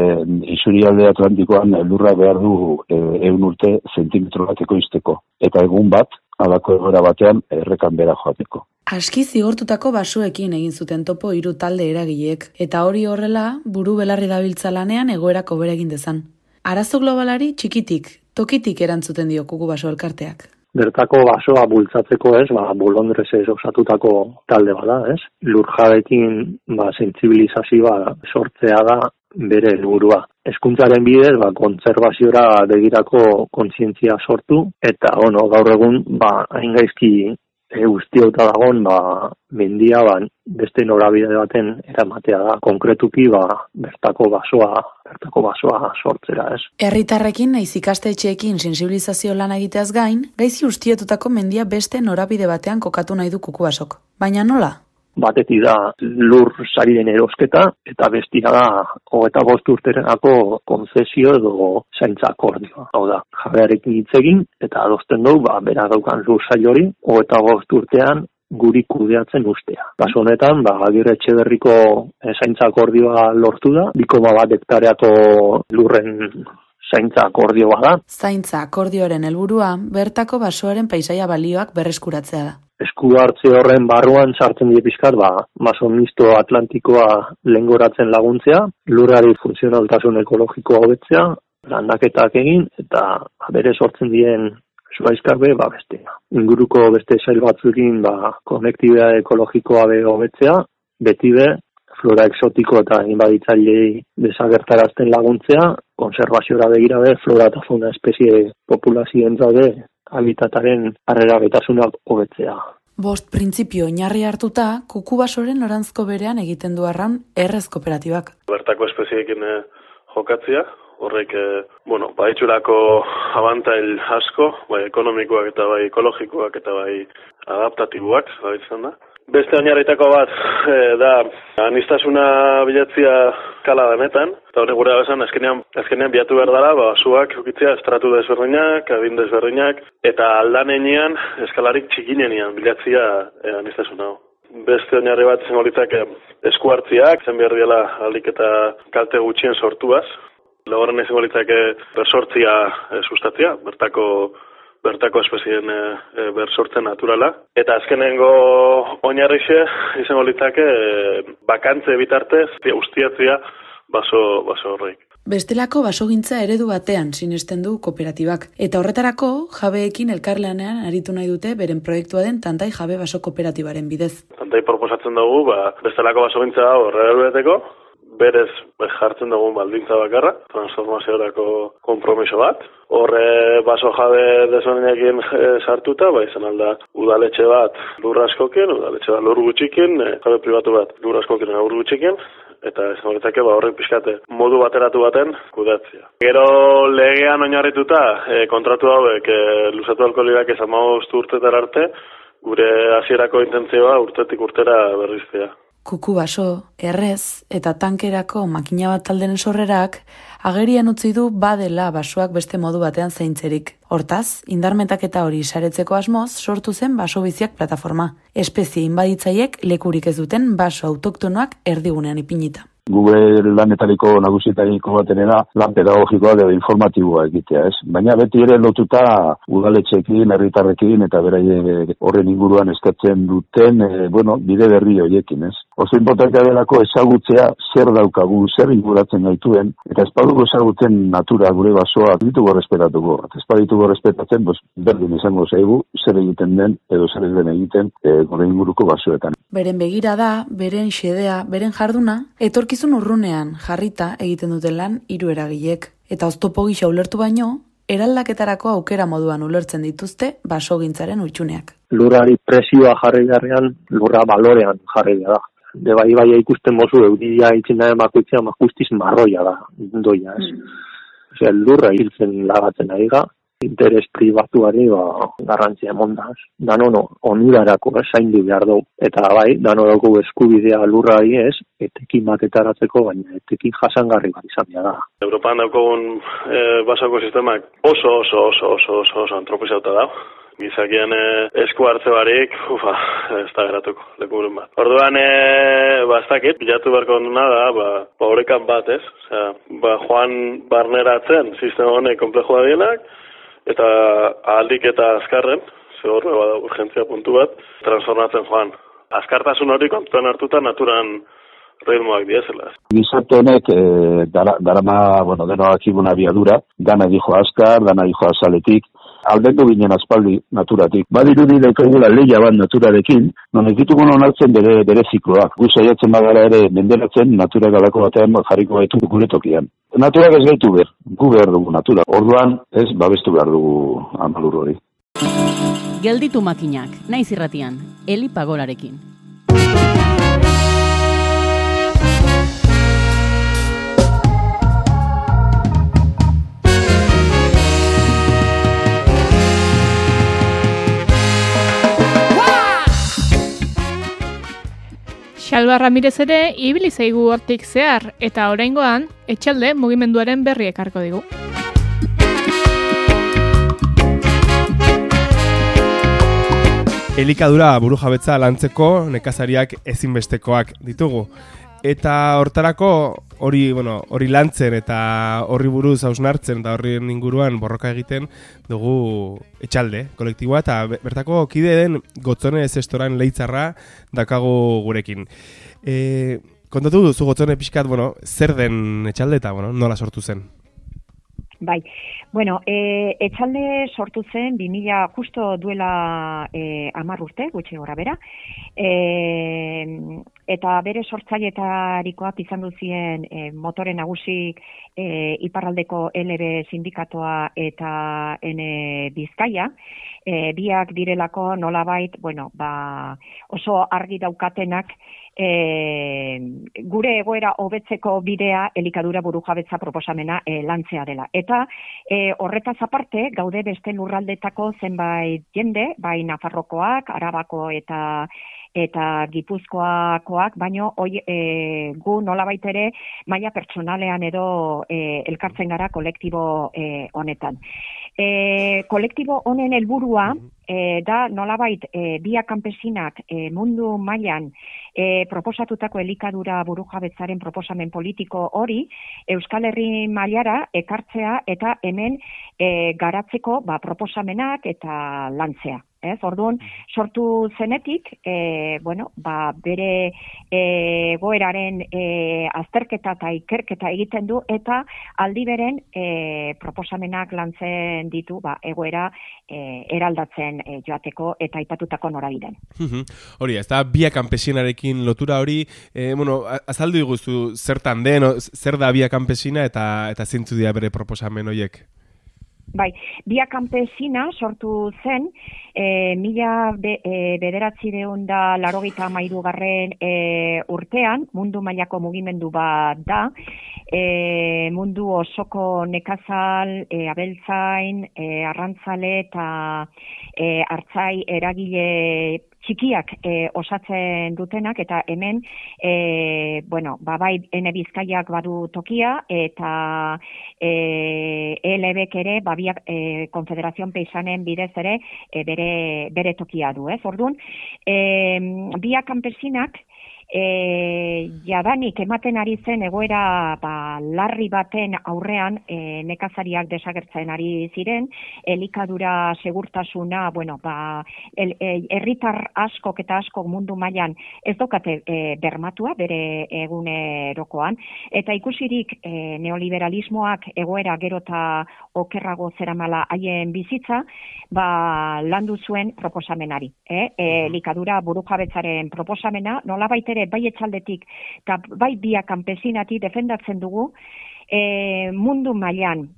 isurialde atlantikoan lurra behar du e, eun urte zentimetro bateko izteko. Eta egun bat, alako egoera batean, errekan bera joateko. Aski zigortutako basoekin egin zuten topo hiru talde eragileek, eta hori horrela, buru belarri dabiltza lanean egoerako bere egin dezan. Arazo globalari txikitik, tokitik erantzuten dio kuku baso elkarteak. Bertako basoa bultzatzeko ez, ba, bolondrezez osatutako talde bada, ez? Lurjabekin, ba, sentsibilizazioa sortzea da bere helburua. Hezkuntzaren bidez, ba, kontserbaziora begirako kontzientzia sortu, eta, ono, gaur egun, ba, hain gaizki e, guztiota dagon, ba, mendia, ba, beste norabide baten eramatea da. Konkretuki, ba, bertako basoa, bertako basoa sortzera, ez? Herritarrekin naiz ikastetxeekin sensibilizazio lana egiteaz gain, gaizi ustietutako mendia beste norabide batean kokatu nahi du kukubasok. Baina nola? Batetik da lur sarien erosketa, eta bestia da hogeta bost urterenako konzesio edo zaintza akordioa. Hau da, jabearekin hitz egin, eta adosten dugu, ba, bera daukan lur sail hori, hogeta bost urtean guri kudeatzen ustea. Kasu honetan, ba, agirre etxeberriko eh, zaintza akordioa lortu da, bikoma bat hektareako lurren zaintza akordioa da. Zaintza akordioaren helburua bertako basoaren paisaia balioak berreskuratzea da. Esku hartze horren barruan sartzen die pizkat, ba, maso misto atlantikoa lengoratzen laguntzea, lurrari funtzionaltasun ekologikoa hobetzea, landaketak egin, eta ba, bere sortzen dien zuaizkak be, ba, beste. Inguruko beste sail batzuekin, ba, konektibea ekologikoa be hobetzea, beti be, flora exotiko eta inbaditzailei desagertarazten laguntzea, konservaziora begira be, flora eta fauna espezie populazioen zaude, habitataren harrera betasunak hobetzea. Bost printzipio oinarri hartuta, kukubasoren orantzko berean egiten du arran errez kooperatibak. bertako espeziekin eh, jokatzea, horrek, eh, bueno, baitxurako abantail asko, bai ekonomikoak eta bai ekologikoak eta bai adaptatiboak, da. Beste oinarritako bat eh, da anistasuna bilatzia kala denetan, eta hori gure esan azkenean, azkenean biatu behar dara, ba, zuak ukitzea estratu desberdinak, adin desberdinak, eta aldanenean eskalarik txikinenean bilatzia eh, anistasuna. Beste oinarri bat izango litzake esku hartziak, zen behar diela aldik eta kalte gutxien sortuaz. Laugarren izango litzake bersortzia eh, sustatzia, bertako bertako espezien e, e, bersortze naturala. Eta azkenengo oinarrixe izango litzake e, bakantze bitartez ustiatzia baso, baso horreik. Bestelako basogintza eredu batean sinesten du kooperatibak. Eta horretarako, jabeekin elkarlanean aritu nahi dute beren proiektua den Tantai Jabe Baso Kooperatibaren bidez. Tantai proposatzen dugu, ba, bestelako basogintza horrela berez be, jartzen dugun baldintza bakarra, transformaziorako kompromiso bat. Horre baso jabe desberdinekin e, sartuta, ba izan alda udaletxe bat lur askokin, udaletxe bat lur gutxikin, e, jabe pribatu bat lur askokin lur gutxikin, eta ez horretzake ba horrek pixkate modu bateratu baten kudatzia. Gero legean oinarrituta e, kontratu hauek e, luzatu alko lirak esan urtetara arte, gure hasierako intentzioa urtetik urtera berriztea. Kuku baso, errez eta tankerako makina bat taldenen sorrerak agerian utzi du badela basoak beste modu batean zeintzerik. Hortaz, indarmetaketa hori saretzeko asmoz sortu zen baso biziak plataforma. Espezie inbaditzaiek lekurik ez duten baso autoktonoak erdigunean ipinita gure lanetariko nagusietariko batenera lan pedagogikoa edo informatiboa egitea, ez? Baina beti ere lotuta udaletxekin, herritarrekin eta beraie horren inguruan eskatzen duten, e, bueno, bide berri horiekin, ez? Oso importantea delako ezagutzea zer daukagu, zer inguratzen gaituen, eta ez badugu ezagutzen natura gure basoa ditugu respetatuko. Ez baditugu respetatzen, bos, berdin izango zaigu, zer egiten den, edo zer den egiten e, gure inguruko basoetan. Beren begira da, beren xedea, beren jarduna, etorkizun urrunean jarrita egiten duten lan hiru eragilek. Eta oztopo gisa ulertu baino, eraldaketarako aukera moduan ulertzen dituzte basogintzaren utxuneak. Lurrari presioa jarri beharrean, lurra balorean jarri da. De bai bai ikusten mozu euria itzina emakuitzea ma justiz marroia da, doia, ez. Mm. Osea, lurra hiltzen lagatzen ari ga, interes pribatuari ba, garrantzia emondaz. Dano no, onurarako ez, zaindu behar dugu. Eta bai, dano dugu eskubidea lurrari ez, etekin maketaratzeko, baina etekin jasangarri bat izan da. Europan daukogun e, basako sistemak oso oso oso oso oso, oso antropizauta da. Gizakien e, esku hartze barik, ufa, ez da geratuko, lekuren bat. Orduan, e, ba, ez dakit, bilatu beharko duna da, ba, ba horrekan bat, ez? Osea, ba, joan barneratzen sistema honek komplejua dienak, eta aldik eta azkarren, ze hor, bada urgentzia puntu bat, transformatzen joan. Azkartasun hori kontuan hartuta naturan ritmoak diezela. Gizarte honek, e, dara, darama, bueno, deno akibuna biadura, dana dijo azkar, dana dijo azaletik, aldendu ginen aspaldi naturatik. Badirudi daukagula leia bat naturarekin, non ez onartzen bere, bere zikloak. Gu saiatzen bagara ere menderatzen natura galako batean jarriko gaitu gure tokian. Naturak ez gaitu ber, gu behar dugu natura. Orduan ez babestu behar dugu amalur hori. Gelditu makinak, naiz irratian, Eli Pagolarekin. Xalba Ramirez ere ibili zaigu hortik zehar eta oraingoan etxalde mugimenduaren berri ekarko digu. Elikadura burujabetza lantzeko nekazariak ezinbestekoak ditugu. Eta hortarako hori, bueno, hori lantzen eta horri buruz hausnartzen eta horri inguruan borroka egiten dugu etxalde, kolektiboa, eta bertako kide den gotzone zestoran leitzarra dakago gurekin. E, kontatu duzu gotzone pixkat, bueno, zer den etxalde eta, bueno, nola sortu zen? Bai, bueno, e, etxalde sortu zen 2000 justo duela e, amar urte, gutxe gora bera, e, eta bere sortzailetarikoak izan duzien e, motore nagusi e, iparraldeko LB sindikatoa eta N Bizkaia, e, biak direlako nolabait, bueno, ba, oso argi daukatenak, e, gure egoera hobetzeko bidea elikadura burujabetza proposamena e, lantzea dela. Eta e, horretaz aparte, gaude beste lurraldetako zenbait jende, bai Nafarrokoak, Arabako eta eta Gipuzkoakoak, baino hoi, e, gu nolabait ere maila pertsonalean edo e, elkartzen gara kolektibo e, honetan. E, kolektibo honen helburua e, da nolabait e, bia kanpesinak e, mundu mailan e, proposatutako elikadura burujabetzaren proposamen politiko hori Euskal Herri mailara ekartzea eta hemen e, garatzeko ba, proposamenak eta lantzea. Ez, orduan, sortu zenetik, e, bueno, ba, bere e, goeraren e, azterketa eta ikerketa egiten du, eta aldi beren e, proposamenak lantzen ditu, ba, egoera e, eraldatzen e, joateko eta aipatutako norabiden. Hori, ez da, bia kanpesinarekin lotura hori, e, bueno, azaldu iguzu zertan den, zer da bia kanpesina eta eta zintzu dira bere proposamen horiek. Bai, Bia Campesina sortu zen, e, mila be, e, bederatzi da larogeita garren e, urtean, mundu mailako mugimendu bat da, e, mundu osoko nekazal, e, abeltzain, e, arrantzale eta e, hartzai eragile txikiak e, osatzen dutenak eta hemen e, bueno, ba, bai ene bizkaiak badu tokia eta e, ELBek ere babiak e, Konfederazion Peisanen bidez ere e, bere, bere tokia du, ez? Orduan, e, biak kanpesinak e, jadanik ematen ari zen egoera ba, larri baten aurrean e, nekazariak desagertzen ari ziren, elikadura segurtasuna, bueno, ba, el, e, herritar askok eta askok mundu mailan ez dokate e, bermatua bere egunerokoan, eta ikusirik e, neoliberalismoak egoera gero eta okerrago zeramala haien bizitza, ba, landu zuen proposamenari. Eh? E, elikadura burujabetzaren proposamena, nola ere bai etxaldetik eta bai bia kanpesinati defendatzen dugu e, mundu mailan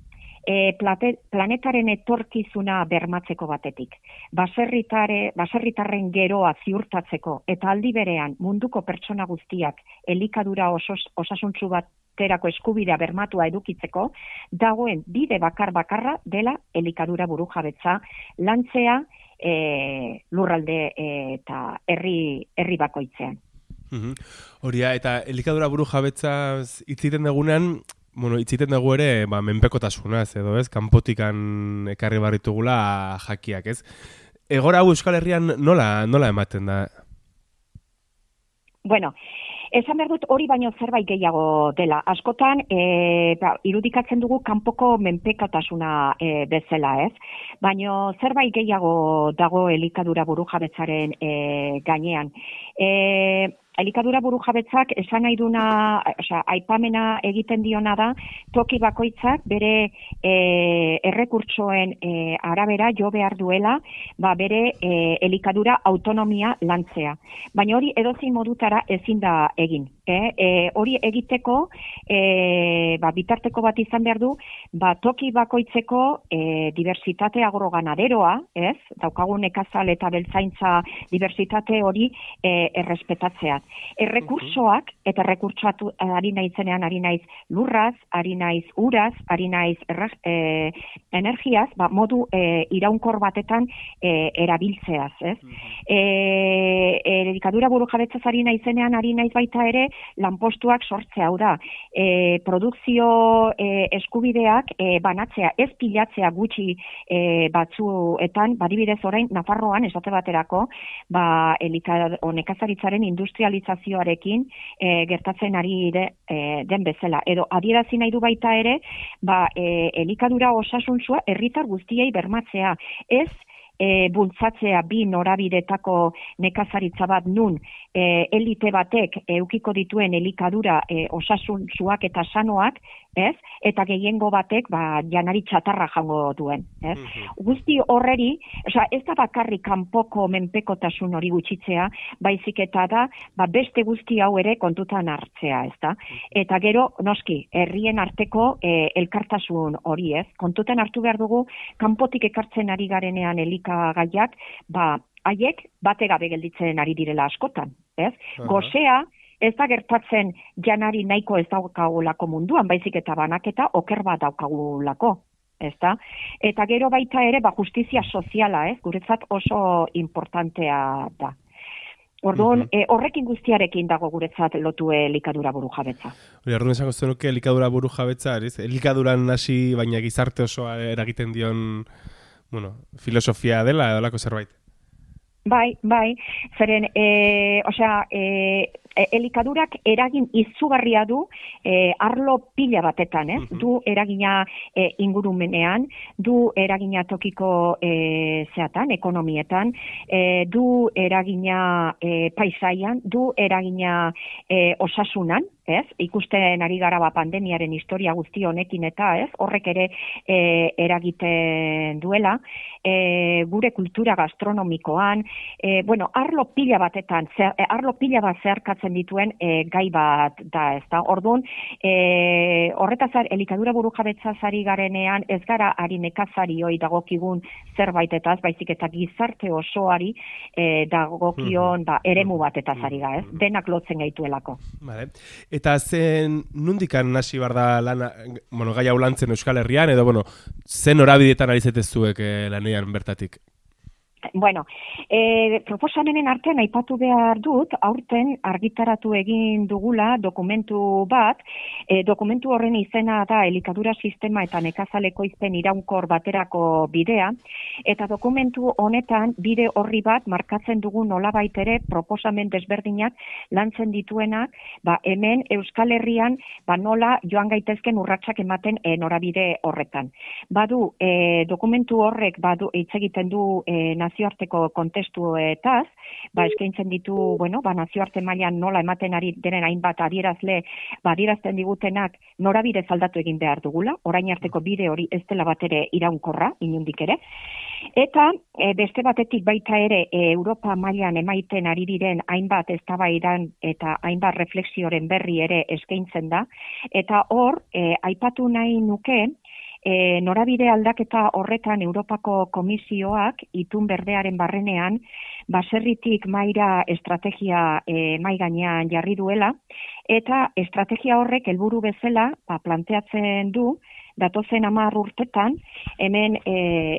e, plate, planetaren etorkizuna bermatzeko batetik. Baserritare, baserritarren geroa ziurtatzeko eta aldi berean munduko pertsona guztiak elikadura osos, osasuntzu baterako eskubidea bermatua edukitzeko, dagoen bide bakar bakarra dela elikadura burujabetza lantzea e, lurralde e, eta herri herri bakoitzean. Mhm. Horia, eta elikadura buru jabetzaz itziten dugunean, bueno, itziten dugu ere, ba, menpekotasunaz, edo ez, kanpotikan ekarri barritugula jakiak, ez? Egora hau Euskal Herrian nola, nola ematen da? Bueno, esan behar dut hori baino zerbait gehiago dela. Askotan, e, ba, irudikatzen dugu kanpoko menpekatasuna e, bezala, ez? Baino zerbait gehiago dago elikadura burujabetzaren e, gainean. E, elikadura burujabetzak esan nahi duna, osea, aipamena egiten diona da, toki bakoitzak bere e, errekurtsoen e, arabera jo behar duela, ba, bere e, elikadura autonomia lantzea. Baina hori edozein modutara ezin da egin. Eh? E, hori egiteko e, ba, bitarteko bat izan behar du, ba, toki bakoitzeko e, diversitate agroganaderoa, ez? Daukagun nekazal eta beltzaintza diversitate hori e, errespetatzea. Errekursoak, eta errekurtsoatu ari naizenean ari naiz lurraz, ari naiz uraz, ari naiz erra, e, energiaz, ba, modu e, iraunkor batetan e, erabiltzeaz, ez? E, elikadura buru jabetzaz ari naizenean ari naiz baita ere lanpostuak sortzea hau da. E, produkzio e, eskubideak e, banatzea, ez pilatzea gutxi e, batzuetan, badibidez orain Nafarroan esate baterako, ba elika o nekazaritzaren industrializazioarekin e, gertatzen ari de, e, den bezala edo adierazi nahi du baita ere, ba e, elikadura osasuntsua herritar guztiei bermatzea. Ez e, bultzatzea bi norabidetako nekazaritza bat nun e, elite batek eukiko dituen elikadura e, osasuntzuak eta sanoak, ez? Eta gehiengo batek ba janari txatarra jango duen, ez? Guzti horreri, osea, ez da bakarrik kanpoko menpekotasun hori gutxitzea, baizik eta da ba beste guzti hau ere kontutan hartzea, ezta? Eta gero noski, herrien arteko e, elkartasun hori, ez? Kontutan hartu behar dugu kanpotik ekartzen ari garenean elikagaiak, ba haiek bate gabe gelditzen ari direla askotan, ez? Aha. Gosea ez da gertatzen janari nahiko ez daukagulako munduan, baizik eta banaketa oker bat daukagulako. Ezta? Eta gero baita ere, ba, justizia soziala, ez? Guretzat oso importantea da. Orduan, eh, horrekin guztiarekin dago guretzat lotu elikadura buru jabetza. Hori, arduan esango zenuke elikadura buru jabetza, ariz? elikaduran hasi baina gizarte osoa eragiten dion bueno, filosofia dela edo lako zerbait. Bai, bai, zeren, e, osea, e, elikadurak eragin izugarria du e, arlo pila batetan, ez? Du eragina e, ingurumenean, du eragina tokiko e, zeatan, ekonomietan, e, du eragina e, paisaian, du eragina e, osasunan, ez? Ikusten ari gara ba pandemiaren historia guzti honekin eta, ez? Horrek ere e, eragiten duela, e, gure kultura gastronomikoan, e, bueno, arlo pila batetan, zer, e, arlo pila bat zeharkatzen dituen e, gai bat da, ez da? Orduan, e, horretaz elikadura buru jabetza zari garenean, ez gara ari nekazari hoi dagokigun zerbaitetaz, baizik eta gizarte osoari e, dagokion ba, eremu batetaz ari ga, ez? Denak lotzen gaituelako. Vale. Eta zen nundikan hasi bar da lana, bueno, gai hau lantzen Euskal Herrian, edo, bueno, zen horabidetan ari eh, lanean bertatik? Bueno, e, proposamenen artean aipatu behar dut, aurten argitaratu egin dugula dokumentu bat, e, dokumentu horren izena da elikadura sistema eta nekazaleko izpen iraunkor baterako bidea, eta dokumentu honetan bide horri bat markatzen dugu nolabait ere proposamen desberdinak lantzen dituenak, ba, hemen Euskal Herrian ba, nola joan gaitezken urratsak ematen e, norabide horretan. Badu, e, dokumentu horrek badu egiten du e, nazioarteko kontestuetaz, ba eskaintzen ditu, bueno, ba nazioarte mailan nola ematen ari denen hainbat adierazle, ba adierazten digutenak norabide aldatu egin behar dugula, orain arteko bide hori ez dela batere iraunkorra, inundik ere. Eta e, beste batetik baita ere e, Europa mailan emaiten ari diren hainbat eztabaidan eta hainbat reflexioren berri ere eskaintzen da eta hor e, aipatu nahi nuke E, norabide aldaketa horretan Europako Komisioak itun berdearen barrenean baserritik maira estrategia e, mai gainean jarri duela. Eta estrategia horrek helburu bezala ba, planteatzen du datozen hamar urtetan hemen e,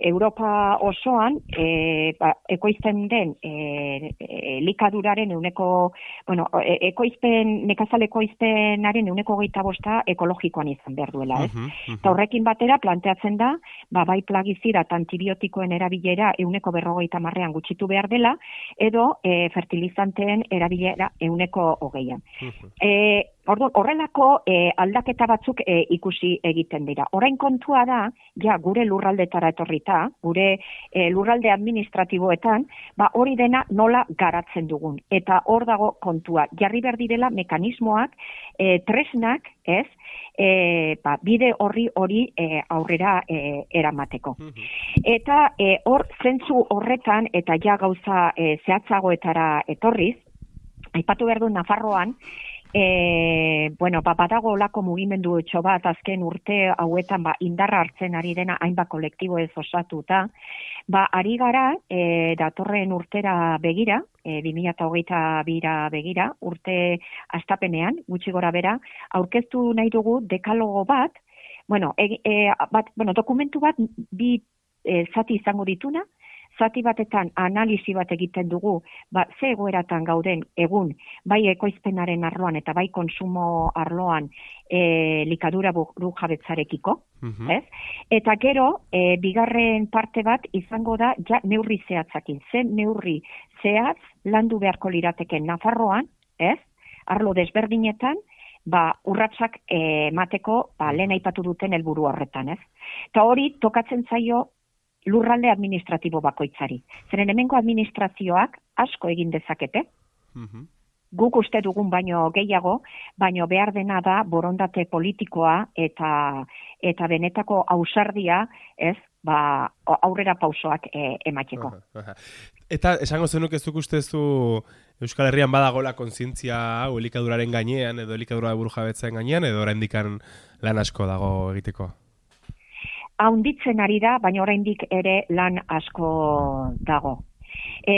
Europa osoan e, ba, ekoizten den e, e, likaduraren euneko, bueno, e, ekoizpen, nekazal ekoizpenaren euneko geita bosta ekologikoan izan behar duela, ez? Eta horrekin batera planteatzen da, ba, bai plagizida eta antibiotikoen erabilera euneko berrogeita marrean gutxitu behar dela, edo e, fertilizanteen erabilera euneko hogeian. E, Orduan, horrelako e, aldaketa batzuk e, ikusi egiten dira. Orain kontua da, ja, gure lurraldetara etorrita, gure e, lurralde administratiboetan, ba, hori dena nola garatzen dugun. Eta hor dago kontua. Jarri behar direla mekanismoak, e, tresnak, ez, e, ba, bide horri hori e, aurrera e, eramateko. Eta e, hor zentzu horretan, eta ja gauza e, zehatzagoetara etorriz, aipatu behar du Nafarroan, E, bueno, ba, badago olako mugimendu etxo bat azken urte hauetan ba, indarra hartzen ari dena hainbat kolektibo ez osatuta. Ba, ari gara, e, datorren urtera begira, e, 2008 bira begira, urte astapenean, gutxi gora bera, aurkeztu nahi dugu dekalogo bat, bueno, e, e, bat, bueno dokumentu bat bi e, zati izango dituna, zati batetan analisi bat egiten dugu, ba, ze egoeratan gauden egun, bai ekoizpenaren arloan eta bai konsumo arloan e, likadura buru jabetzarekiko, ez? Eta gero, e, bigarren parte bat izango da ja neurri zehatzakin. Ze neurri zehatz landu beharko lirateke Nafarroan, ez? Arlo desberdinetan, ba, urratsak eh, emateko ba, lehen aipatu duten helburu horretan, ez? Eta hori tokatzen zaio lurralde administratibo bakoitzari. Zeren hemengo administrazioak asko egin dezakete, guk uste dugun baino gehiago, baino behar dena da borondate politikoa eta eta benetako ausardia, ez, ba, aurrera pausoak e, emateko. Eta esango zenuk ez duk ustezu Euskal Herrian badagola kontzientzia hau elikaduraren gainean edo elikadura burujabetzen gainean edo oraindikan lan asko dago egiteko. Haunditzen ari da, baina oraindik ere lan asko dago. E,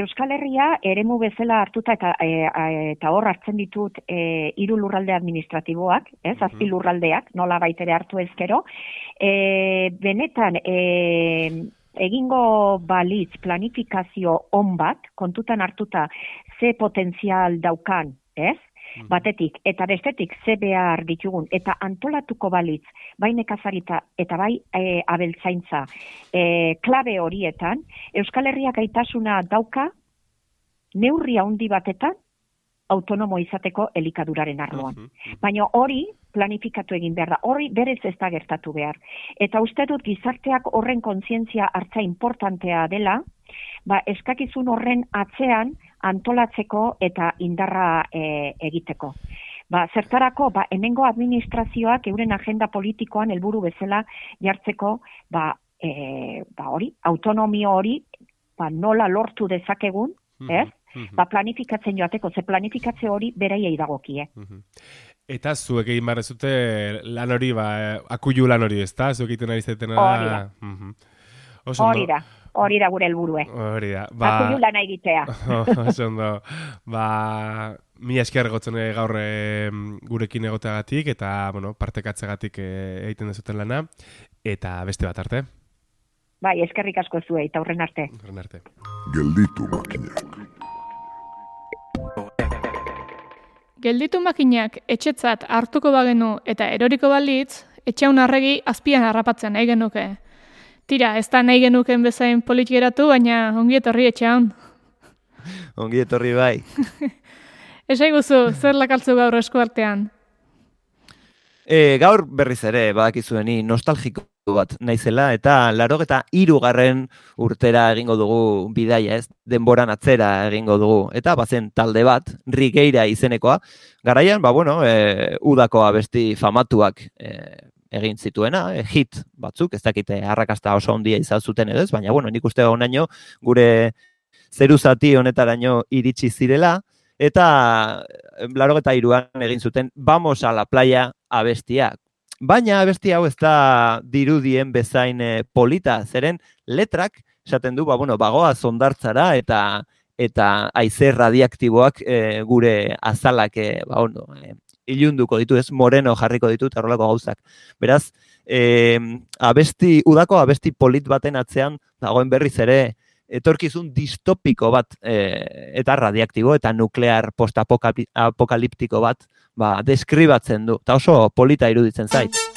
Euskal Herria eremu bezala hartuta eta e, a- eta hor hartzen ditut e, hiru lurralde administratiboak, ez, azpi lurraldeak, nola baitere hartu ezkero, e, benetan e, egingo balitz planifikazio on bat, kontutan hartuta ze potentzial daukan, ez? Batetik, eta bestetik ze behar ditugun, eta antolatuko balitz, bai nekazarita eta bai e, abeltzaintza, e, klabe horietan, Euskal Herriak gaitasuna dauka, neurri handi batetan, autonomo izateko elikaduraren arloan. Baina hori planifikatu egin behar da, hori berez ez da gertatu behar. Eta uste dut gizarteak horren kontzientzia hartza importantea dela, ba, eskakizun horren atzean antolatzeko eta indarra e, egiteko. Ba, zertarako, ba, hemengo administrazioak euren agenda politikoan helburu bezala jartzeko, ba, e, ba hori, autonomio hori, ba, nola lortu dezakegun, ez? Ba, planifikatzen joateko, ze planifikatze hori beraiei dagokie. Eta zuek egin behar zute lan hori, ba, akuilu lan hori, ezta? Zuek egiten ari zaitena Hori da. Mhm. Oso ondo. Hori da, hori da gure helburue. Hori da. Ba, Akuilu lana egitea. Oso ondo. Ba, mi esker gotzen gaur eh, gurekin egoteagatik eta, bueno, partekatzegatik eh, egiten dezuten lana. Eta beste bat arte. Bai, eskerrik asko zuei, eta horren arte. Horren arte. Gelditu makinak. Gelditu makinak etxetzat hartuko bagenu eta eroriko balitz, etxaun arregi azpian harrapatzen nahi genuke. Tira, ez da nahi genuken bezain politikeratu, baina ongi etorri etxaun. Ongi etorri bai. Esai guzu, zer lakaltzu gaur eskuartean? E, gaur berriz ere, badakizueni, nostalgiko bat naizela, eta laro eta irugarren urtera egingo dugu bidaia, ez? Denboran atzera egingo dugu. Eta bazen talde bat, Rigeira izenekoa, garaian, ba, bueno, e, udako abesti famatuak e, egin zituena, e, hit batzuk, ez dakite arrakasta oso handia izan zuten edo ez, baina, bueno, nik uste honaino gure zeruzati honetaraino iritsi zirela, eta laro eta iruan egin zuten, vamos a la playa abestia. Baina abesti hau ez da dirudien bezain eh, polita, zeren letrak esaten du, ba, bueno, bagoa zondartzara eta eta haize radiaktiboak eh, gure azalak eh, ba, ono, eh, ilunduko ditu, ez moreno jarriko ditu horrelako gauzak. Beraz, eh, abesti, udako abesti polit baten atzean dagoen berriz ere etorkizun distopiko bat eh, eta radiaktibo eta nuklear postapokaliptiko bat ba, deskribatzen du. Eta oso polita iruditzen zait.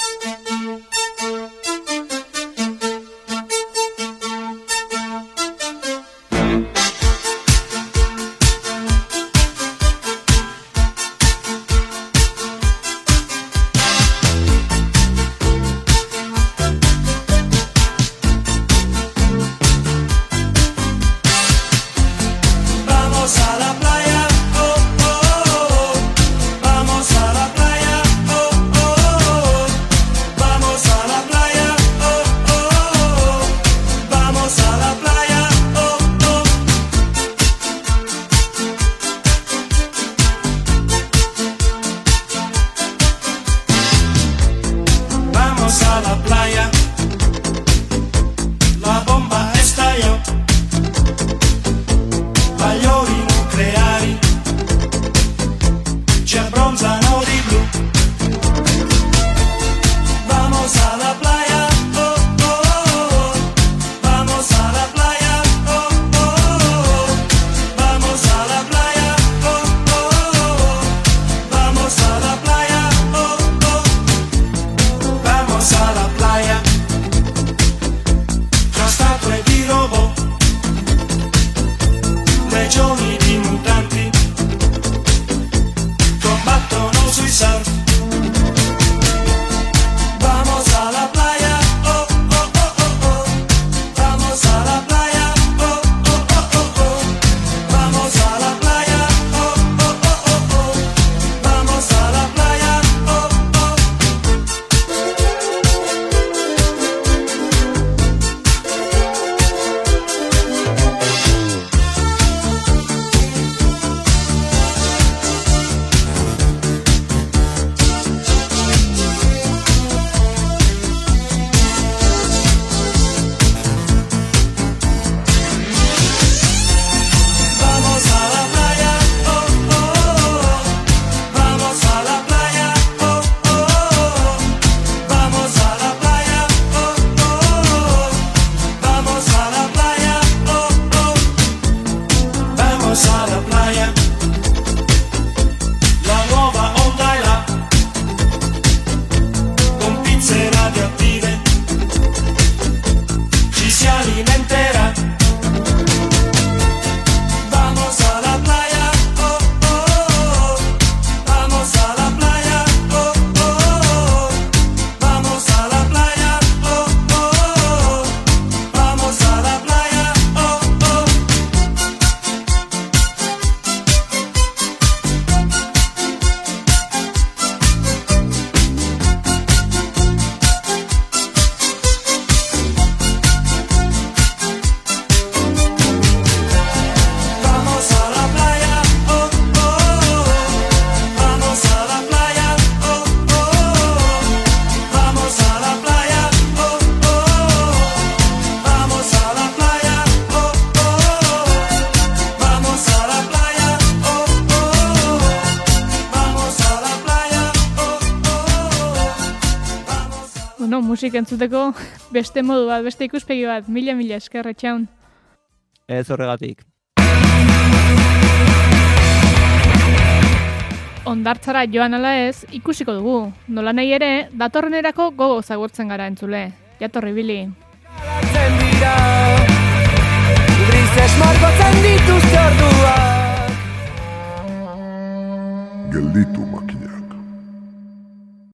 Entzuteko beste modu bat, beste ikuspegi bat, mila mila esker etxaun. Ez horregatik. Ondartzara joan ala ez, ikusiko dugu. Nola nahi ere, datorrenerako gogo zagurtzen gara entzule. Jatorri bili. Grisez margotzen dituzte orduak Gelditu makinak.